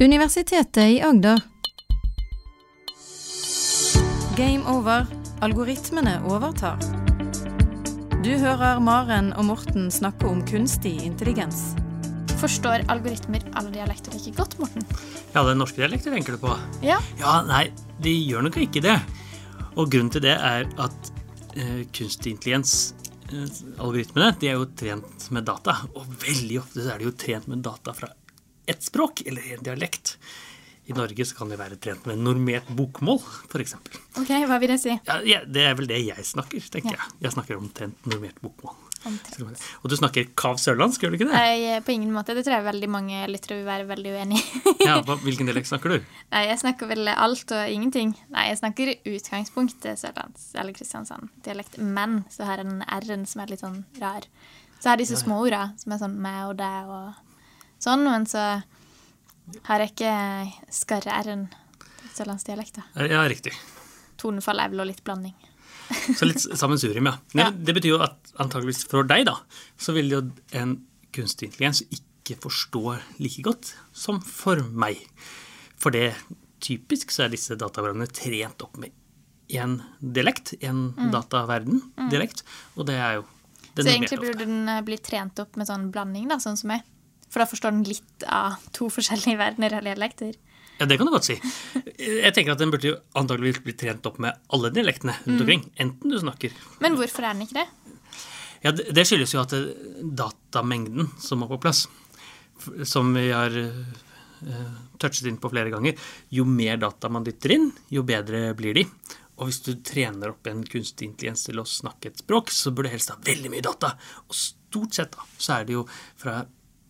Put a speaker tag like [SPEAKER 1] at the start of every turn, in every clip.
[SPEAKER 1] Universitetet i Agder. Game over. Algoritmene overtar. Du hører Maren og Morten snakke om kunstig intelligens.
[SPEAKER 2] Forstår algoritmer alle dialekter like godt, Morten?
[SPEAKER 3] Ja, det er norske dialekter tenker du på?
[SPEAKER 2] Ja.
[SPEAKER 3] Ja, nei, de gjør nok ikke det. Og grunnen til det er at uh, kunstig intelligens, eh, algoritmene, de er jo trent med data. Og veldig ofte er de jo trent med data fra ett språk eller en dialekt. I Norge så kan de være trent med normert bokmål, f.eks.
[SPEAKER 2] Ok, hva vil det si?
[SPEAKER 3] Ja, det er vel det jeg snakker, tenker
[SPEAKER 2] Ja.
[SPEAKER 3] jeg. Jeg snakker omtrent normert bokmål.
[SPEAKER 2] Omtrent.
[SPEAKER 3] Og du snakker kav sørlandsk, gjør du ikke det?
[SPEAKER 2] Nei, på ingen måte. Det tror jeg veldig mange lyttere vil være veldig uenig i.
[SPEAKER 3] Ja, Hvilken dialekt snakker du?
[SPEAKER 2] Nei, jeg snakker vel alt og ingenting. Nei, jeg snakker i utgangspunktet sørlands- eller Kristiansand-dialekt, men så har jeg den r-en som er litt sånn rar. Så har jeg disse småorda som er sånn mæ og dæ og sånn, men så har jeg ikke skarre-r-en sørlandsdialekt. da.
[SPEAKER 3] Ja, riktig.
[SPEAKER 2] Tonefall er vel og litt blanding.
[SPEAKER 3] Så litt sammensurium, ja.
[SPEAKER 2] Ja.
[SPEAKER 3] Det betyr jo at antageligvis for deg, da, så vil jo en kunstig intelligens ikke forstå like godt som for meg. For det typisk så er disse dataprogrammene trent opp med én dialekt, en dataverden-dialekt, og det er jo den
[SPEAKER 2] Så egentlig burde den eh, bli trent opp med sånn blanding, da, sånn som meg. For da forstår den litt av to forskjellige verdener eller dialekter.
[SPEAKER 3] Ja, det kan du godt si. Jeg tenker at den burde jo antageligvis bli trent opp med alle dialektene rundt omkring. Enten du snakker
[SPEAKER 2] Men hvorfor er den ikke det?
[SPEAKER 3] Ja, det det skyldes jo at datamengden som må på plass, som vi har eh, touchet inn på flere ganger, jo mer data man dytter inn, jo bedre blir de. Og hvis du trener opp en kunstig intelligens til å snakke et språk, så burde du helst ha veldig mye data. Og stort sett da, så er det jo fra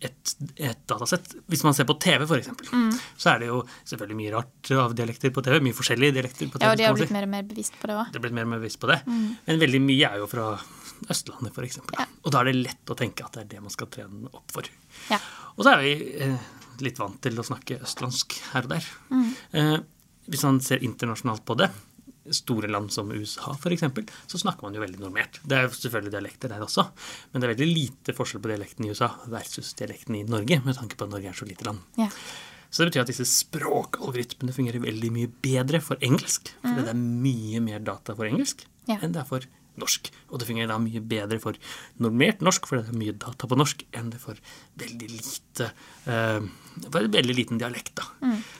[SPEAKER 3] et, et datasett Hvis man ser på TV, f.eks.,
[SPEAKER 2] Mm.
[SPEAKER 3] så er det jo selvfølgelig mye rart av dialekter på TV. Mye forskjellige dialekter på TV.
[SPEAKER 2] Ja, og de har blitt mer og mer bevisst på det òg.
[SPEAKER 3] Det har blitt mer og mer bevisst på det. Men veldig mye er jo fra Østlandet, f.eks.
[SPEAKER 2] Mm. Ja.
[SPEAKER 3] Og da er det lett å tenke at det er det man skal trene opp for.
[SPEAKER 2] Ja.
[SPEAKER 3] Og så er vi eh, litt vant til å snakke østlandsk her og der.
[SPEAKER 2] Mm.
[SPEAKER 3] Eh, hvis man ser internasjonalt på det, store land som USA f.eks., så snakker man jo veldig normert. Det er jo selvfølgelig dialekter der også, men det er veldig lite forskjell på dialekten i USA versus dialekten i Norge, med tanke på at Norge er så lite land.
[SPEAKER 2] Ja.
[SPEAKER 3] Så det betyr at disse språkalgoritmene fungerer veldig mye bedre for engelsk. Fordi det er mye mer data for engelsk
[SPEAKER 2] Ja.
[SPEAKER 3] enn det er for norsk. Og det fungerer da mye bedre for normert norsk, fordi det er mye data på norsk, enn det for veldig lite uh, For veldig liten dialekt, da.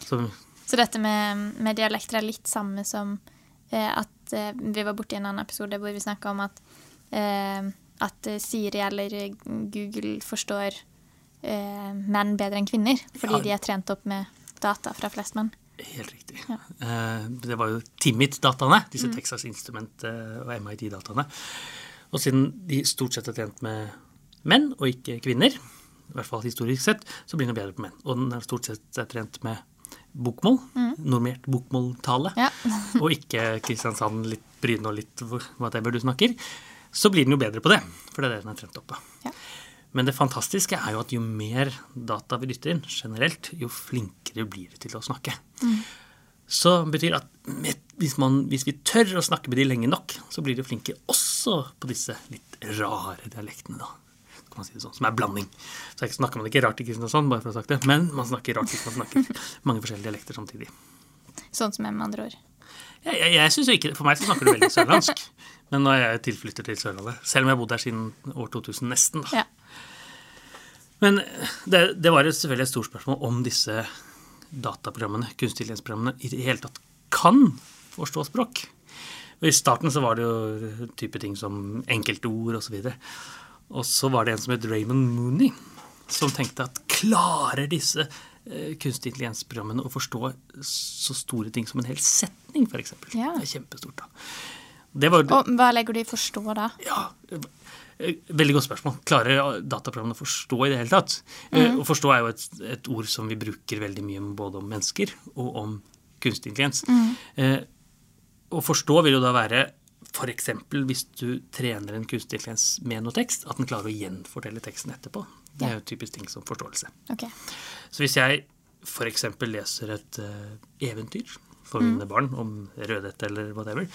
[SPEAKER 3] Så
[SPEAKER 2] Så dette med, med dialekter er litt samme som at eh, vi var borti en annen episode hvor vi snakka om at, eh, at eh, Siri eller Google forstår eh, menn bedre enn kvinner, fordi
[SPEAKER 3] Ja.
[SPEAKER 2] de er trent opp med data fra flest menn.
[SPEAKER 3] helt riktig.
[SPEAKER 2] Ja.
[SPEAKER 3] Eh, det var jo Timit-dataene, disse Texas Instrument eh, og MIT-dataene. Og siden de stort sett er trent med menn og ikke kvinner, i hvert fall historisk sett, så blir den bedre på menn. Og den er stort sett er trent med bokmål, normert bokmåltale,
[SPEAKER 2] Ja.
[SPEAKER 3] og ikke Kristiansand, litt Bryne og litt whatever du snakker, så blir den jo bedre på det. For det er det den er trent opp på.
[SPEAKER 2] Ja.
[SPEAKER 3] Men det fantastiske er jo at jo mer data vi dytter inn generelt, jo flinkere blir det til å snakke. Så det betyr at hvis, man, hvis vi tør å snakke med de lenge nok, så blir de flinke også på disse litt rare dialektene, da. Kan man si det sånn, som er blanding. Så snakker man ikke rart i Kristiansand, bare for å ha sagt det, men man snakker rart hvis man snakker mange forskjellige dialekter samtidig.
[SPEAKER 2] Sånn som med andre ord.
[SPEAKER 3] Jeg, jeg, jeg synes ikke, For meg så snakker du veldig sørlandsk, men nå er jeg tilflytter til Sørlandet. Selv om jeg har bodd der siden år 2000, nesten. da.
[SPEAKER 2] Ja.
[SPEAKER 3] Men det, det var selvfølgelig et stort spørsmål om disse dataprogrammene, kunstig intelligensprogrammene, i det hele tatt kan forstå språk. I starten så var det jo type ting som enkeltord osv. Og så var det en som het Raymond Mooney, som tenkte at klarer disse kunstig kunstig intelligensprogrammene å forstå så store ting som en hel setning, f.eks.?
[SPEAKER 2] Ja.
[SPEAKER 3] Det er kjempestort, da. Det var,
[SPEAKER 2] Og hva legger du i forstå da?
[SPEAKER 3] ja, eh, Veldig godt spørsmål. Klarer dataprogrammene å forstå i det hele tatt? Mm. Å forstå er jo et, et ord som vi bruker veldig mye både om mennesker og om kunstig intelligens. Eh, Å forstå vil jo da være f.eks. hvis du trener en kunstig intelligens med noe tekst, at den klarer å gjenfortelle teksten etterpå. Det er jo typisk ting som forståelse.
[SPEAKER 2] Okay.
[SPEAKER 3] Så hvis jeg f.eks. leser et eh, eventyr for mine barn om Rødhette eller whatever,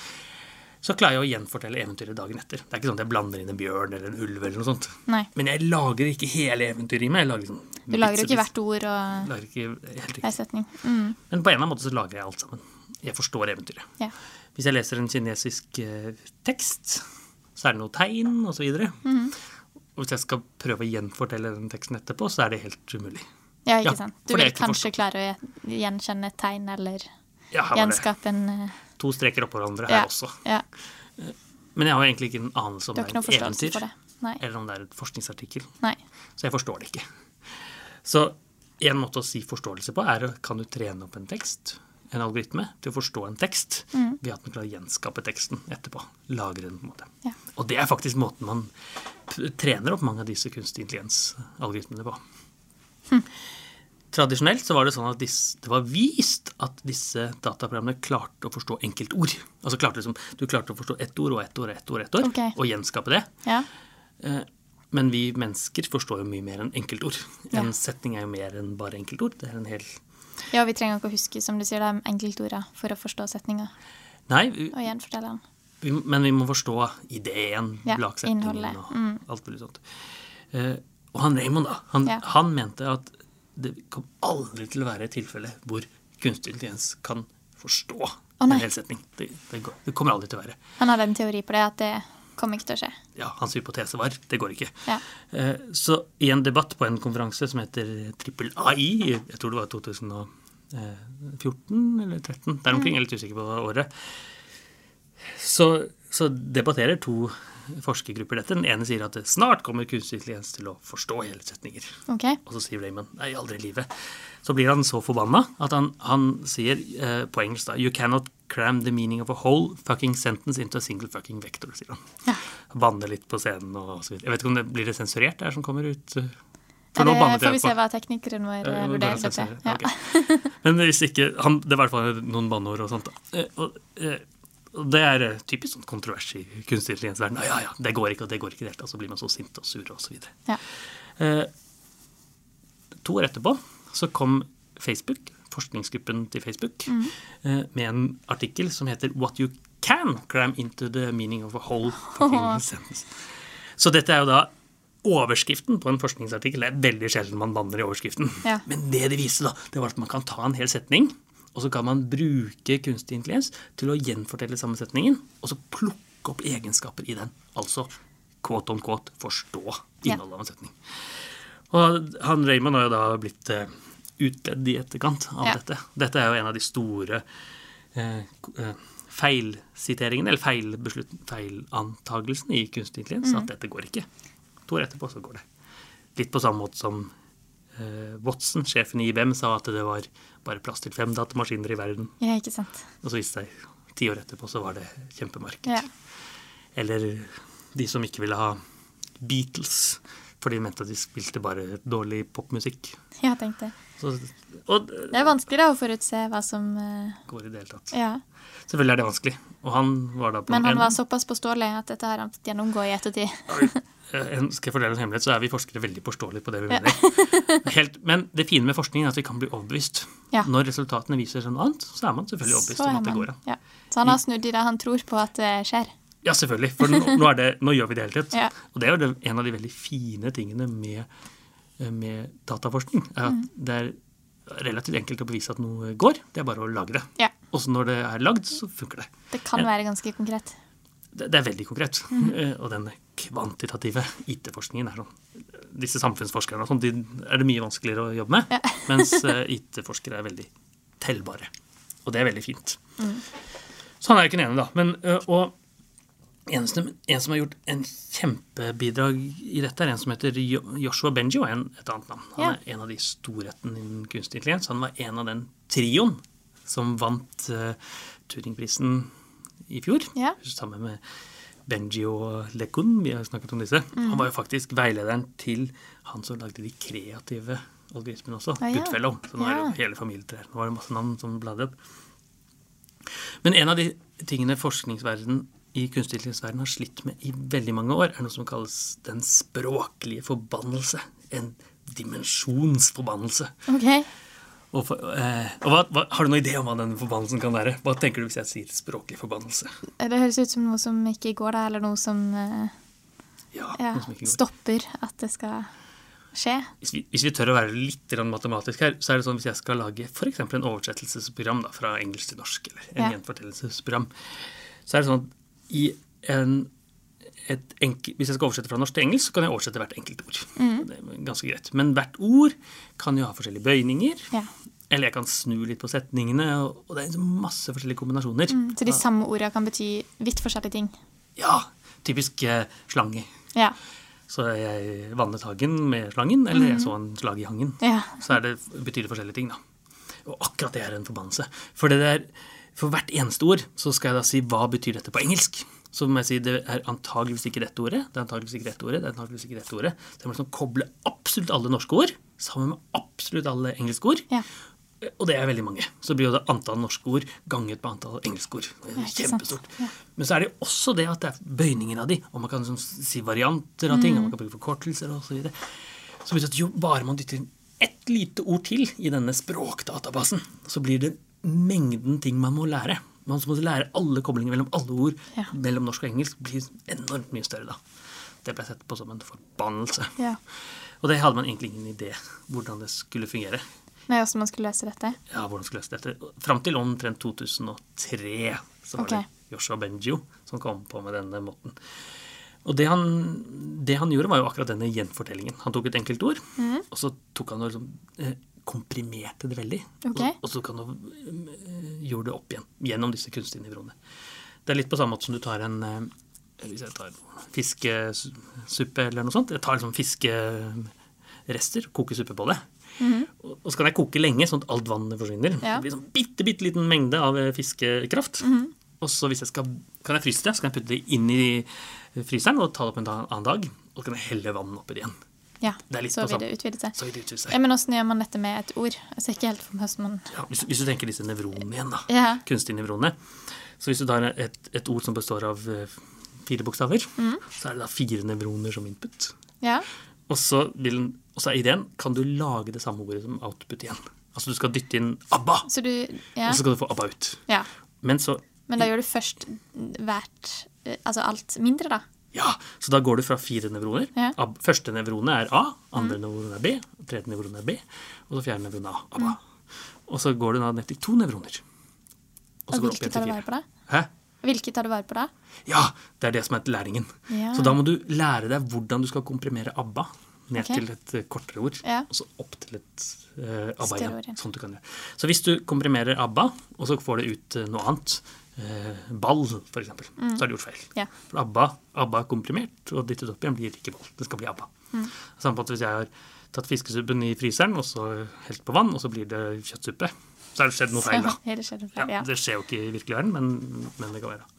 [SPEAKER 3] så klarer jeg å gjenfortelle eventyret dagen etter. Det er ikke sånn at jeg blander inn en bjørn eller en ulv eller noe sånt.
[SPEAKER 2] Nei.
[SPEAKER 3] Men jeg lager ikke hele eventyret i meg. Lager liksom
[SPEAKER 2] Du lager jo ikke hvert ord og hver setning. Mm.
[SPEAKER 3] Men på en eller annen måte så lager jeg alt sammen. Jeg forstår eventyret.
[SPEAKER 2] Ja.
[SPEAKER 3] Hvis jeg leser en kinesisk eh, tekst, så er det noe tegn osv. videre
[SPEAKER 2] -hmm.
[SPEAKER 3] Og hvis jeg skal prøve å gjenfortelle den teksten etterpå, så er det helt umulig.
[SPEAKER 2] ja, ikke
[SPEAKER 3] Ja,
[SPEAKER 2] sant. Du vil kanskje klare å gjenkjenne et tegn eller
[SPEAKER 3] Ja,
[SPEAKER 2] gjenskape en eh,
[SPEAKER 3] to streker oppå hverandre
[SPEAKER 2] ja,
[SPEAKER 3] her også.
[SPEAKER 2] Ja.
[SPEAKER 3] Men jeg har egentlig ikke en anelse om det er et eventyr, eller om det er et forskningsartikkel.
[SPEAKER 2] Nei.
[SPEAKER 3] Så jeg forstår det ikke. Så en måte å si forståelse på er kan du trene opp en tekst, en algoritme, til å forstå en tekst
[SPEAKER 2] Mm.
[SPEAKER 3] ved at den klarer å gjenskape teksten etterpå. Lagre den på en måte.
[SPEAKER 2] Ja.
[SPEAKER 3] Og det er faktisk måten man trener opp mange av disse kunstig intelligens-algoritmene på.
[SPEAKER 2] Hm.
[SPEAKER 3] Tradisjonelt så var det sånn at disse, det var vist at disse dataprogrammene klarte å forstå enkeltord. Altså klarte liksom, Du klarte å forstå ett ord og ett ord og ett ord, ett ord,
[SPEAKER 2] okay.
[SPEAKER 3] og gjenskape det.
[SPEAKER 2] Ja.
[SPEAKER 3] Eh, Men vi mennesker forstår jo mye mer enn enkeltord. En
[SPEAKER 2] Ja.
[SPEAKER 3] setning er jo mer enn bare enkeltord. Det er en hel
[SPEAKER 2] ja, vi trenger ikke å huske som du sier, de enkeltorda for å forstå setninga
[SPEAKER 3] Nei, vi,
[SPEAKER 2] og gjenfortelle den.
[SPEAKER 3] vi, men vi må forstå ideen
[SPEAKER 2] Ja,
[SPEAKER 3] bak setningen
[SPEAKER 2] og Mm.
[SPEAKER 3] alt mulig sånt. Uh, og han Raymond, da, han,
[SPEAKER 2] Ja.
[SPEAKER 3] han mente at det kom aldri til å være et tilfelle hvor kunstig intelligens kan forstå
[SPEAKER 2] oh,
[SPEAKER 3] en hel setning. Det, det, går, det kommer aldri til å være.
[SPEAKER 2] Han hadde en teori på det, at det kommer ikke til å skje.
[SPEAKER 3] Ja, hans hypotese var det går ikke.
[SPEAKER 2] Ja.
[SPEAKER 3] Eh, Så i en debatt på en konferanse som heter Trippel AI, jeg tror det var 2014 eller 2013, der omkring, jeg er litt usikker på året, så, så debatterer to forskergrupper dette. Den ene sier at det snart kommer kunstig intelligens til å forstå hele setninger.
[SPEAKER 2] Okay.
[SPEAKER 3] Og så sier Raymond nei, aldri i livet. Så blir han så forbanna at han, han sier eh, på engelsk da You cannot cram the meaning of a whole fucking sentence into a single fucking vector, sier han.
[SPEAKER 2] Ja.
[SPEAKER 3] Banner litt på scenen og så videre. Jeg vet ikke om det blir det sensurert, det her som kommer ut? eh? For nå bannet
[SPEAKER 2] får vi se hva teknikeren vår
[SPEAKER 3] Ja,
[SPEAKER 2] eh, vurderer. Ja.
[SPEAKER 3] Okay. Men hvis ikke han, Det var i hvert fall noen banneord og sånt. Eh, Og, og det er eh, typisk sånn kontrovers i kunstig intelligens-verden. Ja, ja, det går ikke, og det går ikke i det hele tatt. Så blir man så sint og sur videre.
[SPEAKER 2] Ja.
[SPEAKER 3] Eh, to år etterpå så kom Facebook, forskningsgruppen til Facebook,
[SPEAKER 2] Mm.
[SPEAKER 3] eh, med en artikkel som heter What you can cram into the meaning of a whole fucking sentence. Så dette er jo da overskriften på en forskningsartikkel. Det er veldig sjelden man banner i overskriften.
[SPEAKER 2] Ja.
[SPEAKER 3] Men det de viste, da, det var at man kan ta en hel setning, og så kan man bruke kunstig intelligens til å gjenfortelle sammensetningen, og så plukke opp egenskaper i den. Altså quote on quote forstå innholdet av en setning. Og han Raymond har jo da blitt utledd i etterkant av
[SPEAKER 2] Ja.
[SPEAKER 3] dette. Dette er jo en av de store eh, eh, feilsiteringene, eller feilantagelsene i kunstig intelligens, at dette går ikke. To år etterpå så går det. Litt på samme måte som eh, Watson, sjefen i IBM, sa at det var bare plass til fem datamaskiner i verden.
[SPEAKER 2] ja, ikke sant.
[SPEAKER 3] Og så viste det seg ti år etterpå så var det kjempemarked.
[SPEAKER 2] Ja.
[SPEAKER 3] Eller de som ikke ville ha Beatles, fordi de mente at de spilte bare dårlig popmusikk.
[SPEAKER 2] Ja, tenkte jeg.
[SPEAKER 3] Så, og det
[SPEAKER 2] er vanskelig da å forutse hva som eh,
[SPEAKER 3] går i det hele tatt.
[SPEAKER 2] Ja.
[SPEAKER 3] Selvfølgelig er det vanskelig. Og han var da på
[SPEAKER 2] Men han
[SPEAKER 3] en,
[SPEAKER 2] var såpass påståelig at dette har han fått gjennomgå i ettertid.
[SPEAKER 3] Eh, en, Skal jeg fordele en hemmelighet, så er vi forskere veldig påståelige på det vi mener. Helt, men det fine med forskning er at vi kan bli overbevist.
[SPEAKER 2] Ja.
[SPEAKER 3] Når resultatene viser seg noe annet, så er man selvfølgelig overbevist om at det går an.
[SPEAKER 2] Ja. Så han har snudd i det han tror på at det skjer.
[SPEAKER 3] Ja, selvfølgelig. For nå, nå, er det, nå gjør vi det hele tiden.
[SPEAKER 2] Ja.
[SPEAKER 3] Og det er jo en av de veldig fine tingene med, med dataforskning. er at
[SPEAKER 2] Mm.
[SPEAKER 3] Det er relativt enkelt å bevise at noe går. Det er bare å lage det.
[SPEAKER 2] Ja.
[SPEAKER 3] Og så når det er lagd, så funker det.
[SPEAKER 2] Det kan være ganske konkret.
[SPEAKER 3] Det, det er veldig konkret.
[SPEAKER 2] Mm.
[SPEAKER 3] Eh, Og den kvantitative IT-forskningen er sånn Disse samfunnsforskerne og sånn, de er det mye vanskeligere å jobbe med.
[SPEAKER 2] Ja.
[SPEAKER 3] mens eh, IT-forskere er veldig tellbare. Og det er veldig fint.
[SPEAKER 2] Mm.
[SPEAKER 3] Så han er jo ikke den ene, da. Men, eh, og som, en som har gjort en kjempebidrag i dette, er en som heter Joshua Benji, og en, et annet navn. Han
[SPEAKER 2] Ja.
[SPEAKER 3] er en av de storhetene innen kunstig intelligens. Han var en av den trioen som vant uh, Turingprisen i fjor.
[SPEAKER 2] Ja.
[SPEAKER 3] Sammen med Benji og Lekun. Vi har snakket om disse.
[SPEAKER 2] Mm.
[SPEAKER 3] Han var jo faktisk veilederen til han som lagde de kreative algoritmene også.
[SPEAKER 2] Ah, ja.
[SPEAKER 3] Goodfellow. Så nå er det hele familietreet. Nå var det masse navn som bladde opp. Men en av de tingene forskningsverden i kunstig intelligensverden har slitt med i veldig mange år, er noe som kalles den språklige forbannelse. En dimensjonsforbannelse.
[SPEAKER 2] Ok.
[SPEAKER 3] Og, for, eh, og hva, hva, Har du noen idé om hva den forbannelsen kan være? Hva tenker du hvis jeg sier språklig forbannelse?
[SPEAKER 2] Det høres ut som noe som ikke går, da, eller noe som eh,
[SPEAKER 3] Ja,
[SPEAKER 2] ja,
[SPEAKER 3] noe som
[SPEAKER 2] stopper at det skal skje.
[SPEAKER 3] Hvis vi, hvis vi tør å være litt matematisk her, så er det sånn hvis jeg skal lage f.eks. en oversettelsesprogram da, fra engelsk til norsk, eller en
[SPEAKER 2] Ja.
[SPEAKER 3] gjenfortellelsesprogram, så er det sånn at i en et enkel, hvis jeg skal oversette fra norsk til engelsk, så kan jeg oversette hvert enkelt ord.
[SPEAKER 2] Mm.
[SPEAKER 3] Det er ganske greit. Men hvert ord kan jo ha forskjellige bøyninger.
[SPEAKER 2] Ja.
[SPEAKER 3] Eller jeg kan snu litt på setningene. Og, det er liksom masse forskjellige kombinasjoner.
[SPEAKER 2] Mm, Så de samme ordene kan bety vidt forskjellige ting.
[SPEAKER 3] Ja, typisk eh, slange.
[SPEAKER 2] Ja.
[SPEAKER 3] Så jeg vannet hagen med slangen, eller
[SPEAKER 2] Mm.
[SPEAKER 3] jeg så en slag i hangen.
[SPEAKER 2] ja.
[SPEAKER 3] Så er det, betyr det forskjellige ting, da. Og akkurat det er en forbannelse. For, det der, for hvert eneste ord så skal jeg da si hva betyr dette på engelsk. Så må jeg si det er antageligvis ikke dette ordet, det er antageligvis ikke dette ordet, det er antageligvis ikke dette ordet. Så jeg må liksom koble absolutt alle norske ord sammen med absolutt alle engelske ord.
[SPEAKER 2] Ja.
[SPEAKER 3] Og det er veldig mange. Så blir jo det antall norske ord ganget på antall engelske ord. Er
[SPEAKER 2] Ja,
[SPEAKER 3] Men så er det jo også det at det er bøyningen av de, og man kan liksom si varianter av ting, og man kan bruke forkortelser osv. Så, videre. så betyr det at jo bare man dytter inn ett lite ord til i denne språkdatabasen, så blir det mengden ting man må lære. Man må lære alle koblinger mellom alle ord
[SPEAKER 2] Ja.
[SPEAKER 3] mellom norsk og engelsk blir enormt mye større da. Det ble sett på som en forbannelse.
[SPEAKER 2] ja.
[SPEAKER 3] Og det hadde man egentlig ingen idé hvordan det skulle fungere.
[SPEAKER 2] Nei, hvordan man skulle løse dette.
[SPEAKER 3] Ja, hvordan skulle jeg løse dette? Fram til omtrent 2003 så var
[SPEAKER 2] okay.
[SPEAKER 3] det Joshua Benjo som kom på med denne måten. Og det han, det han gjorde, var jo akkurat denne gjenfortellingen. Han tok et enkelt ord,
[SPEAKER 2] mm.
[SPEAKER 3] og så tok han og liksom, eh, komprimerte det veldig.
[SPEAKER 2] Okay.
[SPEAKER 3] Og, og så kan du gjøre det opp igjen gjennom disse kunstige nivåene. Det er litt på samme måte som du tar en eh, Hvis jeg tar fiskesuppe eller noe sånt. Jeg tar liksom fiskerester, koker suppe på det. Og og så kan jeg koke lenge, sånn at alt vannet forsvinner.
[SPEAKER 2] Ja.
[SPEAKER 3] Det blir sånn bitte, bitte liten mengde av fiskekraft. fiskekraft.
[SPEAKER 2] -hmm.
[SPEAKER 3] Og så hvis jeg skal, kan jeg fryse det, så kan jeg putte det inn i fryseren og ta det opp en annen dag. Og så kan jeg helle vannet oppi det igjen.
[SPEAKER 2] Ja,
[SPEAKER 3] Det
[SPEAKER 2] så vil det utvide seg. Ja, men åssen gjør man dette med et ord? Jeg ser ikke helt for meg hvordan man
[SPEAKER 3] Ja, hvis, hvis du tenker disse nevronene igjen, da.
[SPEAKER 2] Ja.
[SPEAKER 3] Kunstige nevronene. Så hvis du tar et, et ord som består av eh, fire bokstaver,
[SPEAKER 2] mm.
[SPEAKER 3] så er det da fire nevroner som input.
[SPEAKER 2] Ja.
[SPEAKER 3] Og så, vil, og så er ideen kan du lage det samme ordet som output igjen. Altså du skal dytte inn ABBA,
[SPEAKER 2] Så du Ja.
[SPEAKER 3] og så skal du få ABBA ut.
[SPEAKER 2] ja.
[SPEAKER 3] Men så
[SPEAKER 2] Men da gjør du først hvert eh, Altså alt mindre, da.
[SPEAKER 3] Ja, så da går du fra fire nevroner.
[SPEAKER 2] Ja.
[SPEAKER 3] Første nevrone er A, andre nevronet er B, tredje nevron er B, og så fjerde nevron er A. ABBA. Og så går du da ned til to nevroner. Og så
[SPEAKER 2] Og hvilket tar du vare på?
[SPEAKER 3] Hæ?
[SPEAKER 2] Hvilket tar du vare på da?
[SPEAKER 3] Ja, det er det som er læringen.
[SPEAKER 2] Ja.
[SPEAKER 3] Så da må du lære deg hvordan du skal komprimere ABBA ned
[SPEAKER 2] okay.
[SPEAKER 3] til et eh, kortere ord,
[SPEAKER 2] Ja.
[SPEAKER 3] og så opp til et uh, ABBA igjen. Sånn du kan gjøre. Så hvis du komprimerer ABBA, og så får det ut uh, noe annet, eh, ball for eksempel, så har de gjort feil.
[SPEAKER 2] Yeah.
[SPEAKER 3] For ABBA, ABBA er komprimert, og dyttet opp igjen blir ikke ball. Det skal bli ABBA.
[SPEAKER 2] Mm.
[SPEAKER 3] Samme måte hvis jeg har tatt fiskesuppen i fryseren, og så helt på vann, og så blir det kjøttsuppe, så har det skjedd noe feil da.
[SPEAKER 2] Det skjedd en
[SPEAKER 3] Ja,
[SPEAKER 2] ja.
[SPEAKER 3] Det skjer jo ikke i virkelig verden, men, men det kan være.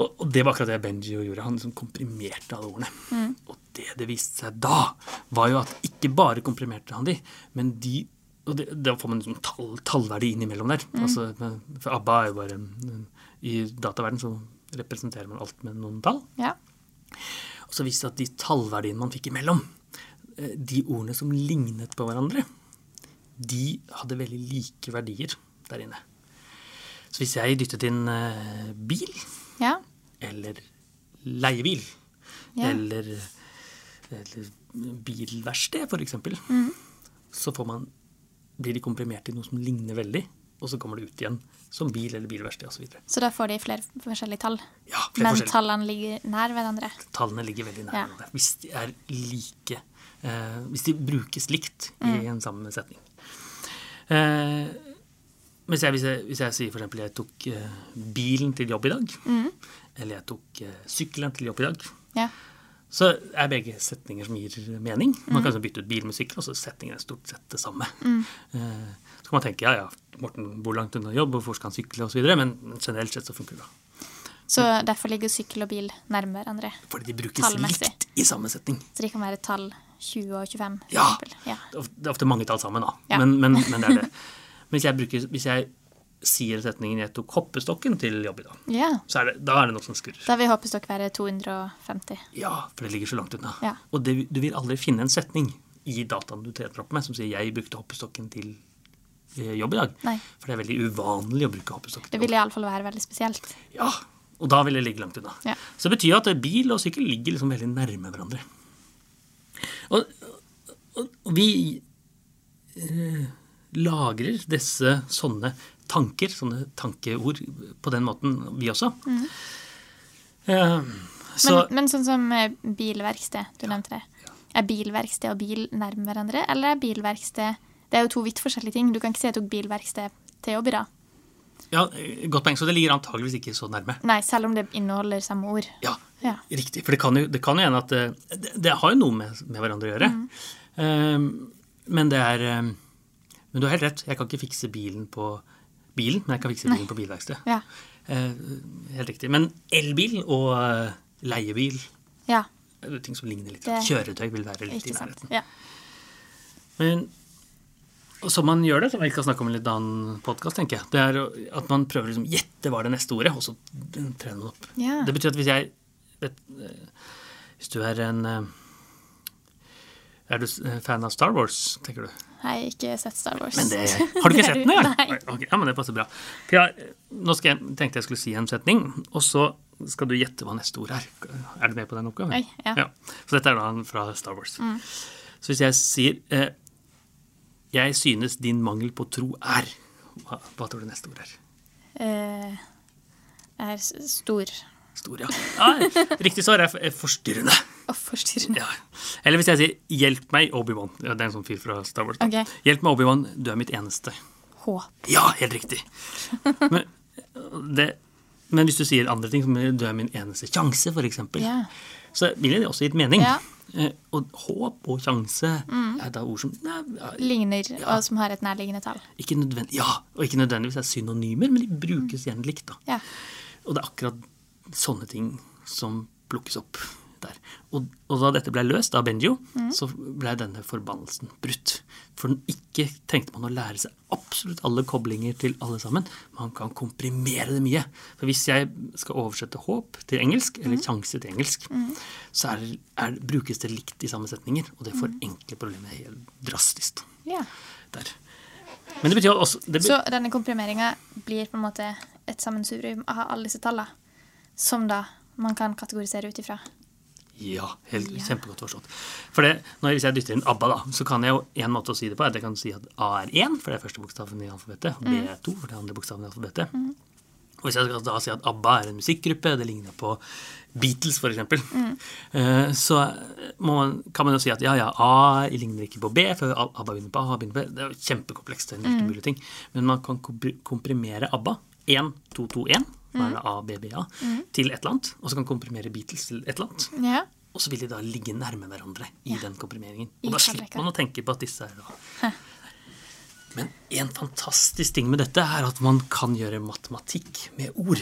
[SPEAKER 3] Og, og det var akkurat det Benji gjorde. Han liksom komprimerte alle ordene.
[SPEAKER 2] Mm.
[SPEAKER 3] Og det det viste seg da, var jo at ikke bare komprimerte han de, men de og det, Da får man sånn tall, tallverdi innimellom der.
[SPEAKER 2] Mm.
[SPEAKER 3] Altså, for ABBA er jo bare I dataverden så representerer man alt med noen tall.
[SPEAKER 2] ja.
[SPEAKER 3] Og så viste det at de tallverdiene man fikk imellom, eh, de ordene som lignet på hverandre, de hadde veldig like verdier der inne. Så hvis jeg dyttet inn eh, bil,
[SPEAKER 2] Ja.
[SPEAKER 3] eller leiebil,
[SPEAKER 2] Ja.
[SPEAKER 3] eller, eller bilverksted eksempel,
[SPEAKER 2] Mhm.
[SPEAKER 3] så får man, blir de komprimert i noe som ligner veldig, og så kommer det ut igjen som bil eller bilverksted osv.
[SPEAKER 2] Så så da får de flere forskjellige tall.
[SPEAKER 3] Ja, flere
[SPEAKER 2] Men
[SPEAKER 3] forskjellige.
[SPEAKER 2] tallene ligger nær hverandre.
[SPEAKER 3] Tallene ligger veldig nær
[SPEAKER 2] Ja.
[SPEAKER 3] hverandre. Hvis de er like eh, Hvis de brukes likt
[SPEAKER 2] Mm.
[SPEAKER 3] i en samme setning. Eh, hvis, jeg, hvis, jeg, hvis jeg sier eksempel jeg tok eh, bilen til jobb i dag,
[SPEAKER 2] Mm.
[SPEAKER 3] eller jeg tok eh, sykkelen til jobb i dag,
[SPEAKER 2] Ja.
[SPEAKER 3] Så er begge setninger som gir mening.
[SPEAKER 2] Mm.
[SPEAKER 3] Man kan altså bytte ut bil med sykkel, og så setningen er stort sett det samme. Mm. så kan man tenke ja, ja, Morten bor langt unna jobb, hvorfor skal han sykle osv., men generelt sett så funker det.
[SPEAKER 2] Så derfor ligger sykkel og bil nærme hverandre.
[SPEAKER 3] Fordi de brukes likt i samme setning.
[SPEAKER 2] Så de kan være tall 20 og 25, for
[SPEAKER 3] Ja.
[SPEAKER 2] Ja.
[SPEAKER 3] Det er ofte- det er ofte mange tall sammen, da.
[SPEAKER 2] Ja.
[SPEAKER 3] Men, men, men det er det. Men hvis jeg, bruker, hvis jeg sier setningen 'jeg tok hoppestokken til jobb i dag',
[SPEAKER 2] ja.
[SPEAKER 3] så er det, da er det noe som skurrer.
[SPEAKER 2] Da vil hoppestokk være 250.
[SPEAKER 3] Ja, for det ligger så langt unna.
[SPEAKER 2] Ja.
[SPEAKER 3] Og det, du vil aldri finne en setning i dataen du trener opp med som sier 'jeg brukte hoppestokken til eh, jobb i dag.
[SPEAKER 2] Nei.
[SPEAKER 3] For det er veldig uvanlig å bruke hoppestokk. til
[SPEAKER 2] Det vil iallfall være veldig spesielt.
[SPEAKER 3] Ja, og da vil det ligge langt unna.
[SPEAKER 2] Ja.
[SPEAKER 3] Så det betyr at bil og sykkel ligger liksom veldig nærme hverandre. Og, og, og vi øh, lagrer disse sånne tanker, sånne tankeord, på den måten, vi også. Eh, så
[SPEAKER 2] Men, men sånn som eh, bilverksted, du nevnte det. Er bilverksted og bil nærme hverandre, eller er bilverksted Det er jo to vidt forskjellige ting. Du kan ikke si jeg tok bilverksted til jobb i dag.
[SPEAKER 3] ja, Godt poeng. Så det ligger antageligvis ikke så nærme.
[SPEAKER 2] Nei, selv om det inneholder samme ord.
[SPEAKER 3] Ja,
[SPEAKER 2] Ja.
[SPEAKER 3] riktig. For det kan jo, det kan jo hende at eh, det, det har jo noe med, med hverandre å gjøre. Eh, men det er eh, Men du har helt rett. Jeg kan ikke fikse bilen på bilen, men jeg kan fikse bilen på bilverksted.
[SPEAKER 2] Ja.
[SPEAKER 3] Eh, helt riktig. Men elbil og eh, leiebil
[SPEAKER 2] ja.
[SPEAKER 3] ting som ligner litt.
[SPEAKER 2] Det-
[SPEAKER 3] Kjøretøy vil være litt i nærheten.
[SPEAKER 2] Ja.
[SPEAKER 3] Men som man gjør det, som vi skal snakke om i en litt annen podkast, tenker jeg, det er at man prøver å liksom gjette hva det neste ordet, og så trener man opp.
[SPEAKER 2] Ja.
[SPEAKER 3] Det betyr at hvis jeg vet, eh, Hvis du er en eh, Er du fan av Star Wars, tenker du?
[SPEAKER 2] Har ikke sett Star Wars.
[SPEAKER 3] Men det, har du ikke sett den? Ja?
[SPEAKER 2] Nei.
[SPEAKER 3] Okay, ja, men det passer bra. For jeg, nå skal jeg, tenkte jeg skulle si en setning, og så skal du gjette hva neste ord er. Er du med på den oppgaven?
[SPEAKER 2] Oi, ja.
[SPEAKER 3] Så dette er da fra Star Wars. Så hvis jeg sier eh, Jeg synes din mangel på tro er Hva, hva tror du neste ord er?
[SPEAKER 2] Eh, er stor
[SPEAKER 3] Stor, ja. ja riktig svar er forstyrrende.
[SPEAKER 2] Forstyrrende.
[SPEAKER 3] Ja. Eller hvis jeg sier 'hjelp meg, Obi-Wan'. Ja, det er en sånn fyr fra Star Wars. da.
[SPEAKER 2] Ok.
[SPEAKER 3] Hjelp meg, Obi-Wan, du er mitt eneste.
[SPEAKER 2] Håp.
[SPEAKER 3] Ja, helt riktig. Men, det, men hvis du sier andre ting, som 'du er min eneste sjanse', eksempel,
[SPEAKER 2] Ja.
[SPEAKER 3] så ville det også gitt mening.
[SPEAKER 2] Ja.
[SPEAKER 3] Eh, Og håp og sjanse er da ord som ja,
[SPEAKER 2] Ligner, og som har et nærliggende tall.
[SPEAKER 3] ikke Ja, og ikke nødvendigvis er synonymer, men de brukes gjerne likt. da.
[SPEAKER 2] Ja.
[SPEAKER 3] Og det er akkurat sånne ting som plukkes opp der. Og, og da dette ble løst av Benjo, så ble denne forbannelsen brutt. For ikke trengte man å lære seg absolutt alle koblinger til alle sammen. Man kan komprimere det mye. For hvis jeg skal oversette håp til engelsk, eller sjanse til engelsk, så er, er, brukes det likt i samme setninger, og det forenkler problemet helt drastisk.
[SPEAKER 2] Yeah.
[SPEAKER 3] Der. Men det betyr også det be
[SPEAKER 2] Så denne komprimeringa blir på en måte et sammensurium av alle disse tallene, som da man kan kategorisere ut ifra.
[SPEAKER 3] Ja, helt,
[SPEAKER 2] Ja.
[SPEAKER 3] kjempegodt forstått. For det, når, Hvis jeg dytter inn ABBA, da, så kan jeg jo en måte å si det på er at jeg kan si at A er 1, for det er første bokstaven i alfabetet. og B er 2, for det er andre bokstaven i alfabetet. Og hvis jeg skal da si at ABBA er en musikkgruppe, det ligner på Beatles f.eks., mm. så må man, kan man jo si at ja, ja, A ligner ikke på B, for ABBA begynner på A. begynner på B. Det er jo kjempekomplekst. Det er en mulig ting. Men man kan komprimere ABBA 1, 2, 2, 1, som er det ABBA, B, til et eller annet. Og så kan komprimere Beatles til et eller annet.
[SPEAKER 2] Ja.
[SPEAKER 3] Og så vil de da ligge nærme hverandre i den komprimeringen.
[SPEAKER 2] I
[SPEAKER 3] Og da slipper man å tenke på at disse er da Men en fantastisk ting med dette er at man kan gjøre matematikk med ord.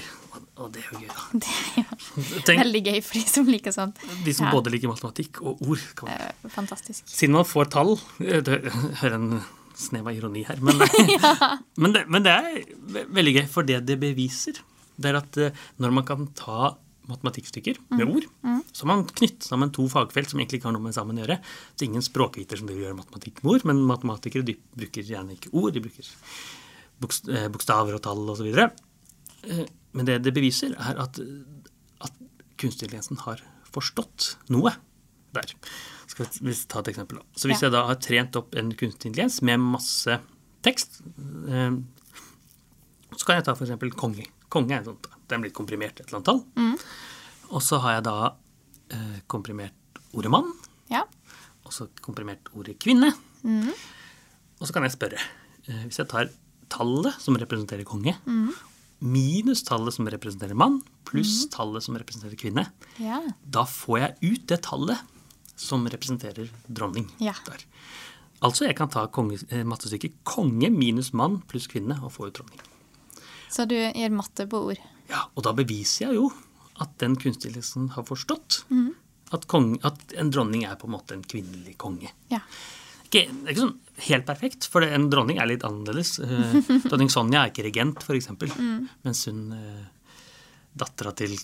[SPEAKER 3] Og- det er jo gøy, da.
[SPEAKER 2] Det er jo
[SPEAKER 3] Tenk,
[SPEAKER 2] veldig gøy for de som liker sånt.
[SPEAKER 3] de som
[SPEAKER 2] Ja.
[SPEAKER 3] både liker matematikk og ord. Kan man.
[SPEAKER 2] Eh, Fantastisk.
[SPEAKER 3] Siden man får tall eh, det, Hør en snev av ironi her, men, men, det, men det er veldig gøy. For det det beviser, det er at eh, når man kan ta matematikkstykker med ord, så har man knyttet sammen to fagfelt som egentlig ikke har noe med sammen å gjøre. Det er ingen språkviter som vil gjøre matematikk med ord, men matematikere de bruker gjerne ikke ord, de bruker eh, bokstaver og tall osv. Men det det beviser, er at, at kunstig intelligensen har forstått noe der. Skal vi ta et eksempel? da. Så hvis jeg da har trent opp en kunstig intelligens med masse tekst, eh, så kan jeg ta f.eks. konge. Konge er sånt, da. den blitt komprimert til et eller annet tall. Og så har jeg da eh, komprimert ordet mann,
[SPEAKER 2] Ja.
[SPEAKER 3] og så komprimert ordet kvinne. Og så kan jeg spørre, eh, hvis jeg tar tallet som representerer konge, minus tallet som representerer mann, pluss tallet som representerer kvinne,
[SPEAKER 2] ja.
[SPEAKER 3] da får jeg ut det tallet som representerer dronning.
[SPEAKER 2] Ja.
[SPEAKER 3] Der. Altså jeg kan ta konge, eh, mattestykket konge minus mann pluss kvinne og få ut dronning.
[SPEAKER 2] Så du gjør matte på ord.
[SPEAKER 3] Ja, Og da beviser jeg jo at den kunstnerlisten har forstått
[SPEAKER 2] mm.
[SPEAKER 3] at, kong, at en dronning er på en måte en kvinnelig konge.
[SPEAKER 2] Ja.
[SPEAKER 3] Ikke, det er ikke sånn helt perfekt, for en dronning er litt annerledes. Eh, dronning Sonja er ikke regent, f.eks.,
[SPEAKER 2] Mm.
[SPEAKER 3] mens hun eh, dattera til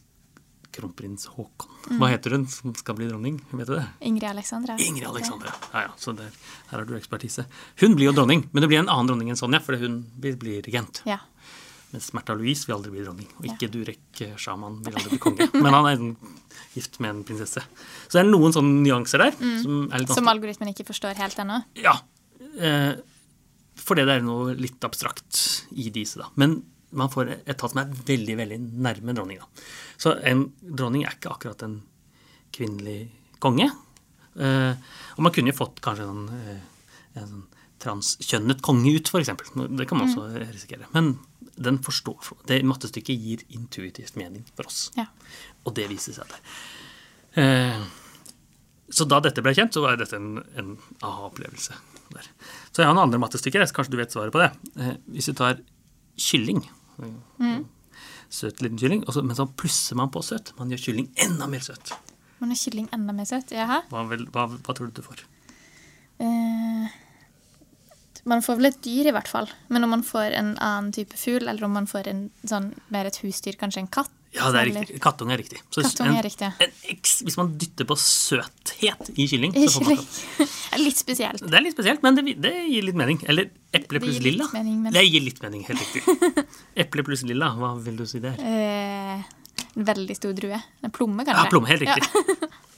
[SPEAKER 3] kronprins Haakon. Hva heter hun som skal bli dronning? Vet du det?
[SPEAKER 2] Ingrid Alexandra.
[SPEAKER 3] Ingrid Alexandra. Ja, ja, så der, her har du ekspertise. Hun blir jo dronning, men det blir en annen dronning enn Sonja, fordi hun blir, blir regent.
[SPEAKER 2] Ja.
[SPEAKER 3] Mens Märtha Louise vil aldri bli dronning. Og ikke Durek eh, Shaman vil aldri bli konge. Men han er gift med en prinsesse. Så det er noen sånne nyanser der som er litt
[SPEAKER 2] Som algoritmen ikke forstår helt ennå.
[SPEAKER 3] Ja. Eh, fordi det er noe litt abstrakt i disse, da. Men man får et tall som er veldig, veldig nærme dronninga. Så en dronning er ikke akkurat en kvinnelig konge. Eh, og man kunne jo fått kanskje en, eh, en sånn transkjønnet konge ut, f.eks. Det kan man også risikere. Men den forstår, det mattestykket gir intuitivt mening for oss.
[SPEAKER 2] Ja.
[SPEAKER 3] Og det viser seg der. Eh, så da dette ble kjent, så var dette en, en aha-opplevelse. Så jeg har noen andre mattestykker, kanskje du vet svaret på det. Eh, hvis du tar kylling, søt liten kylling, og så, men så plusser man på søt. Man gjør kylling enda mer søt.
[SPEAKER 2] Man gjør kylling enda mer søt? Jaha.
[SPEAKER 3] Hva, hva, hva tror du du får?
[SPEAKER 2] Eh, man får vel et dyr, i hvert fall. Men om man får en annen type fugl, eller om man får en sånn, mer et husdyr, kanskje en katt
[SPEAKER 3] Ja, det er
[SPEAKER 2] eller-
[SPEAKER 3] riktig. Kattunge er riktig. Så
[SPEAKER 2] Kattunge
[SPEAKER 3] en-
[SPEAKER 2] er riktig.
[SPEAKER 3] En hvis man dytter på søthet i kylling,
[SPEAKER 2] I
[SPEAKER 3] så får man katt.
[SPEAKER 2] Det er litt spesielt.
[SPEAKER 3] Det er litt spesielt, men det, det gir litt mening. Eller eple pluss lilla.
[SPEAKER 2] mening, men-
[SPEAKER 3] Det gir litt mening, helt riktig. Eple pluss lilla, hva vil du si der?
[SPEAKER 2] Eh, en veldig stor drue. En plomme,
[SPEAKER 3] Ja,
[SPEAKER 2] kanskje?
[SPEAKER 3] plomme, helt riktig.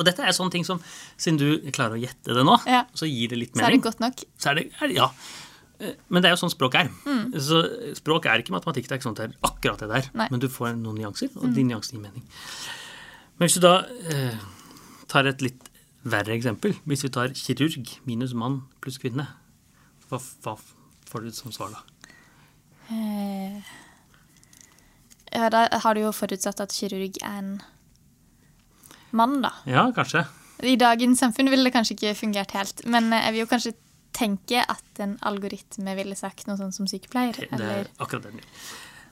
[SPEAKER 3] Og dette er sånne ting som, siden du klarer å gjette det nå,
[SPEAKER 2] Ja.
[SPEAKER 3] så gir det litt mening.
[SPEAKER 2] Så er det godt nok.
[SPEAKER 3] Så er det, er ja. Eh, Men det er jo sånn språk er.
[SPEAKER 2] Mm.
[SPEAKER 3] Så språk er ikke matematikk. Det er ikke sånn det er akkurat det der.
[SPEAKER 2] Nei. Mm.
[SPEAKER 3] Men du får noen nyanser, og de nyansene gir mening. Men hvis du da eh, tar et litt verre eksempel Hvis vi tar kirurg minus mann pluss kvinne, hva, hva får du som svar da?
[SPEAKER 2] Eh, ja, da har du jo forutsatt at kirurg er en mann, da.
[SPEAKER 3] Ja, kanskje.
[SPEAKER 2] I dagens samfunn ville det kanskje ikke fungert helt, men jeg vil jo kanskje tenke at en algoritme ville sagt noe sånn som sykepleier.
[SPEAKER 3] Det er akkurat det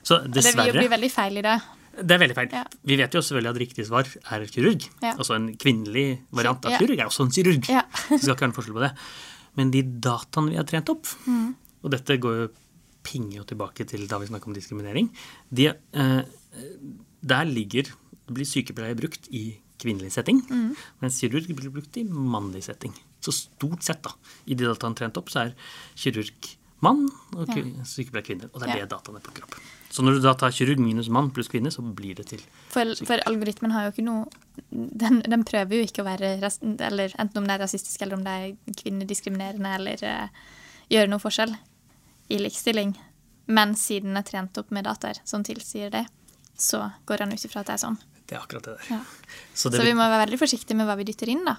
[SPEAKER 3] Så dessverre.
[SPEAKER 2] Det vil jo bli veldig feil i det.
[SPEAKER 3] Det er veldig feil.
[SPEAKER 2] Ja.
[SPEAKER 3] Vi vet jo selvfølgelig at riktig svar er kirurg.
[SPEAKER 2] Ja.
[SPEAKER 3] Altså en kvinnelig variant av kirurg er også en kirurg.
[SPEAKER 2] Ja.
[SPEAKER 3] det skal ikke være noen forskjell på det. Men de dataene vi har trent opp,
[SPEAKER 2] Mm.
[SPEAKER 3] og dette går jo pinger jo tilbake til da vi snakket om diskriminering, de, eh, der ligger blir sykepleier brukt i kvinnelig setting,
[SPEAKER 2] Mm.
[SPEAKER 3] mens kirurg blir brukt i mannlig setting. Så stort sett, da, i de dataene trent opp, så er kirurg mann og
[SPEAKER 2] Ja.
[SPEAKER 3] sykepleier kvinner. Og det er
[SPEAKER 2] Ja.
[SPEAKER 3] det dataene plukker opp. Så når du da tar kirurg minus mann pluss kvinne, så blir det til
[SPEAKER 2] For, for algoritmen har jo ikke noe den, den prøver jo ikke å være eller Enten om det er rasistisk, eller om det er kvinnediskriminerende, eller uh, gjøre noe forskjell i likestilling. Men siden den er trent opp med dataer som tilsier det, så går han ut ifra at det er sånn.
[SPEAKER 3] Det er akkurat det der.
[SPEAKER 2] Ja.
[SPEAKER 3] Så
[SPEAKER 2] Så vi må være veldig forsiktige med hva vi dytter inn, da.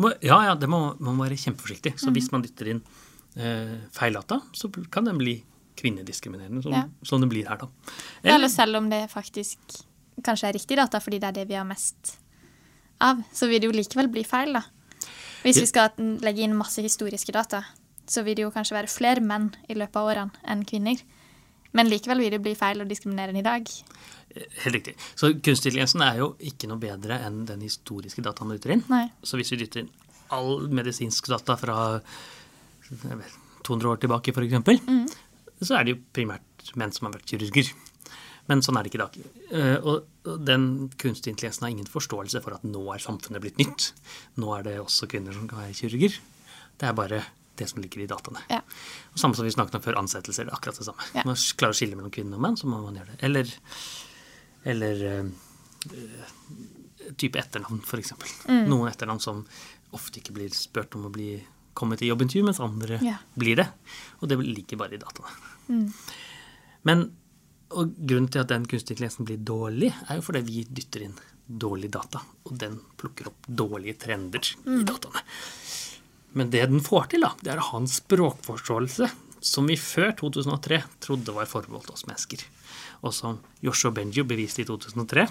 [SPEAKER 3] må, ja, ja, det må man må være kjempeforsiktig. Så
[SPEAKER 2] mm.
[SPEAKER 3] hvis man dytter inn eh, feil data, så kan den bli kvinnediskriminerende, som,
[SPEAKER 2] Ja.
[SPEAKER 3] som det blir her, da.
[SPEAKER 2] Eller selv om det faktisk kanskje er riktig data, fordi det er det vi har mest av, så vil det jo likevel bli feil, da. Hvis vi skal legge inn masse historiske data, så vil det jo kanskje være flere menn i løpet av årene enn kvinner. Men likevel vil det bli feil å diskriminere den i dag.
[SPEAKER 3] Helt riktig. Så kunstig intelligensen er jo ikke noe bedre enn den historiske dataen man dytter inn.
[SPEAKER 2] Nei.
[SPEAKER 3] Så hvis vi dytter inn all medisinsk data fra jeg vet, 200 år tilbake, f.eks.,
[SPEAKER 2] Mm.
[SPEAKER 3] så er det jo primært menn som har vært kirurger. Men sånn er det ikke i dag. Eh, og den kunstige intelligensen har ingen forståelse for at nå er samfunnet blitt nytt. Nå er det også kvinner som kan være kirurger. Det er bare det som ligger i dataene.
[SPEAKER 2] Ja.
[SPEAKER 3] Og samme som vi snakket om før ansettelser, det er akkurat det samme.
[SPEAKER 2] Ja.
[SPEAKER 3] Man klarer å skille mellom kvinner og menn, så må man gjøre det. Eller, eller eh, type etternavn, f.eks.
[SPEAKER 2] Mm.
[SPEAKER 3] Noen etternavn som ofte ikke blir spurt om å bli kommet til jobbintervju, mens andre
[SPEAKER 2] Ja.
[SPEAKER 3] blir det. Og det ligger bare i dataene.
[SPEAKER 2] Mm.
[SPEAKER 3] Men og grunnen til at den kunstige intelligensen blir dårlig, er jo fordi vi dytter inn dårlig data. Og den plukker opp dårlige trender
[SPEAKER 2] Mm.
[SPEAKER 3] i dataene. Men det den får til, da, det er å ha en språkforståelse som vi før 2003 trodde var forbeholdt oss mennesker. Og som Joshua Benjo beviste i 2003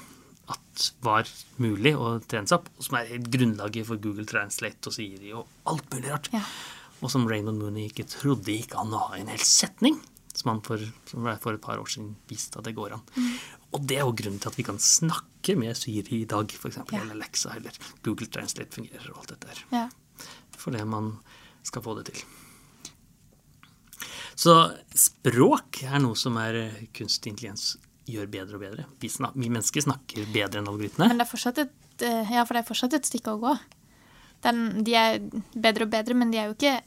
[SPEAKER 3] at var mulig å trene seg opp. Og som er grunnlaget for Google Translate og Siri og alt mulig rart.
[SPEAKER 2] Ja.
[SPEAKER 3] Og som Raymond Mooney ikke trodde gikk an å ha en hel setning. Som han for, som for et par år siden viste at det går an. Og det er jo grunnen til at vi kan snakke med Siri i dag, f.eks.
[SPEAKER 2] Ja.
[SPEAKER 3] Eller Alexa, eller Google Translate fungerer og alt dette her
[SPEAKER 2] Ja.
[SPEAKER 3] Fordi man skal få det til. Så språk er noe som er eh, kunstig intelligens gjør bedre og bedre. Vi, snak, vi mennesker snakker bedre enn algoritmene.
[SPEAKER 2] Men det er et, eh, ja, for det er fortsatt et stykke å gå. Den, de er bedre og bedre, men de er jo ikke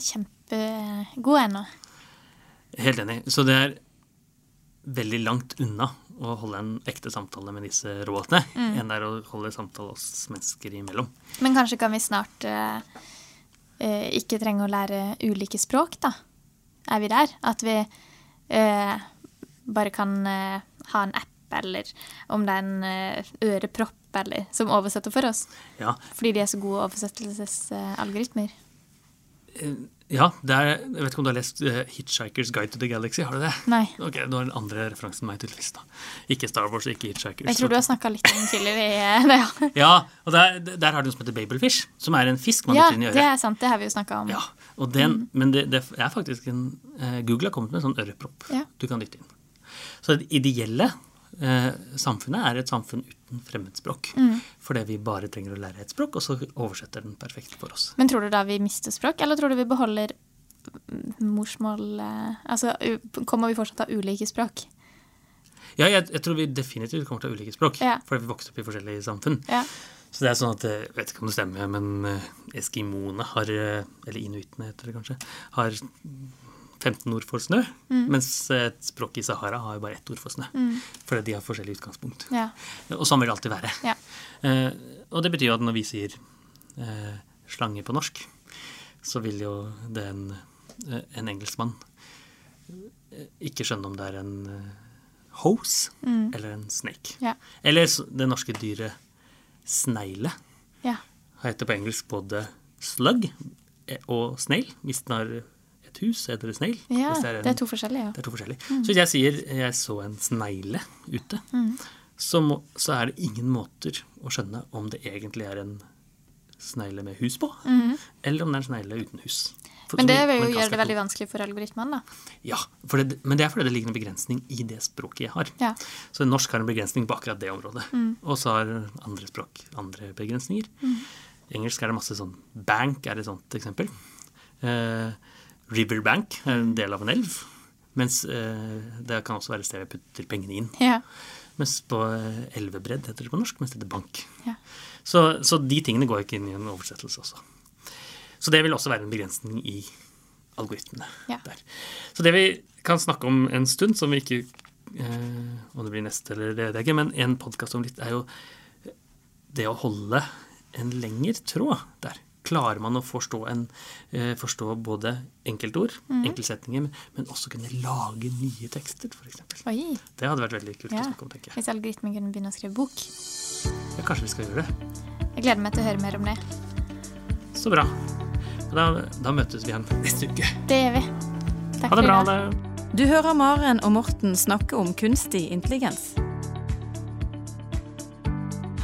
[SPEAKER 2] kjempegode ennå.
[SPEAKER 3] Helt enig. Så det er veldig langt unna å holde en ekte samtale med disse robotene
[SPEAKER 2] Mm.
[SPEAKER 3] enn det er å holde samtale oss mennesker imellom.
[SPEAKER 2] Men kanskje kan vi snart eh, eh, ikke trenge å lære ulike språk, da? Er vi der? At vi eh, bare kan eh, ha en app, eller om det er en eh, ørepropp, eller som oversetter for oss.
[SPEAKER 3] Ja,
[SPEAKER 2] Fordi de er så gode oversettelsesalgoritmer.
[SPEAKER 3] Ja er, jeg vet ikke om du har lest eh, 'Hitchhiker's Guide to the Galaxy'? Har du det?
[SPEAKER 2] Nei.
[SPEAKER 3] Ok, Du har den andre referansen enn meg, tydeligvis. da. Ikke Star Wars, ikke Hitchhikers.
[SPEAKER 2] Jeg tror du har snakka litt om tidligere eh, det, ja.
[SPEAKER 3] Ja, og der, der har du noe som heter babelfish, som er en fisk man
[SPEAKER 2] ja,
[SPEAKER 3] dytter inn i
[SPEAKER 2] det er sant. Det har vi jo snakka om.
[SPEAKER 3] Ja, den, Men det, det er faktisk en eh, Google har kommet med en sånn ørepropp
[SPEAKER 2] Ja.
[SPEAKER 3] du kan dytte inn. Så det ideelle eh, samfunnet er et samfunn uten fremmedspråk.
[SPEAKER 2] Mm.
[SPEAKER 3] Fordi vi bare trenger å lære et språk, og så oversetter den perfekt for oss.
[SPEAKER 2] Men tror du da vi mister språk, eller tror du vi beholder morsmål eh, Altså, kommer vi fortsatt ha ulike språk?
[SPEAKER 3] Ja, jeg, jeg tror vi definitivt kommer til å ha ulike språk,
[SPEAKER 2] Ja.
[SPEAKER 3] fordi vi vokser opp i forskjellige samfunn.
[SPEAKER 2] Ja.
[SPEAKER 3] Så det er sånn at, eh, Jeg vet ikke om det stemmer, men eh, eskimoene har Eller inuittene heter det kanskje. Har 15 ord for snø.
[SPEAKER 2] Mm.
[SPEAKER 3] Mens et språk i Sahara har jo bare ett ord for snø. Fordi de har forskjellig utgangspunkt.
[SPEAKER 2] ja.
[SPEAKER 3] Og sånn vil det alltid være.
[SPEAKER 2] Ja.
[SPEAKER 3] Eh, og det betyr jo at når vi sier eh, slange på norsk, så vil jo det en, eh, en engelskmann eh, ikke skjønne om det er en eh, hose eller en snake.
[SPEAKER 2] Ja.
[SPEAKER 3] Eller det norske dyret snegle
[SPEAKER 2] ja.
[SPEAKER 3] heter på engelsk både slug eh, og snail, hvis den har et hus, heter det snegl.
[SPEAKER 2] ja
[SPEAKER 3] Hvis
[SPEAKER 2] det er to forskjellige, ja.
[SPEAKER 3] det er to forskjellige. Så hvis jeg sier jeg så en snegle ute, så, må, så er det ingen måter å skjønne om det egentlig er en snegle med hus på, eller om det er en snegle uten hus. For-
[SPEAKER 2] Men det vil jo gjøre det veldig vanskelig for algoritmene, da.
[SPEAKER 3] Ja, det, men det er fordi det ligger en begrensning i det språket jeg har.
[SPEAKER 2] Ja.
[SPEAKER 3] Så norsk har en begrensning på akkurat det området. Og så har andre språk andre begrensninger. Engelsk er det masse sånn Bank er et sånt eksempel. Eh, Riverbank er en del av en elv. Mens eh, det kan også være et sted jeg putter pengene inn.
[SPEAKER 2] Ja.
[SPEAKER 3] Mens på eh, elvebredd heter det på norsk, mens det heter bank.
[SPEAKER 2] Ja.
[SPEAKER 3] Så, så de tingene går ikke inn i en oversettelse også. Så det vil også være en begrensning i algoritmene
[SPEAKER 2] Ja.
[SPEAKER 3] der. Så det vi kan snakke om en stund, som vi ikke eh, Om det blir neste eller det det er ikke, men en podkast om litt, er jo det å holde en lengre tråd der. Klarer man å forstå, en, eh, forstå både enkeltord,
[SPEAKER 2] mm.
[SPEAKER 3] enkeltsetninger, men også kunne lage nye tekster, f.eks. Det hadde vært veldig kult
[SPEAKER 2] Ja.
[SPEAKER 3] å snakke om, tenker jeg.
[SPEAKER 2] Hvis algoritmen kunne begynne å skrive bok.
[SPEAKER 3] Ja, kanskje vi skal gjøre det.
[SPEAKER 2] Jeg gleder meg til å høre mer om det.
[SPEAKER 3] Så bra. Da, da møtes vi igjen neste uke.
[SPEAKER 2] Det gjør vi. Takk
[SPEAKER 3] Ha det bra. Det.
[SPEAKER 1] Du hører Maren og Morten snakke om kunstig intelligens.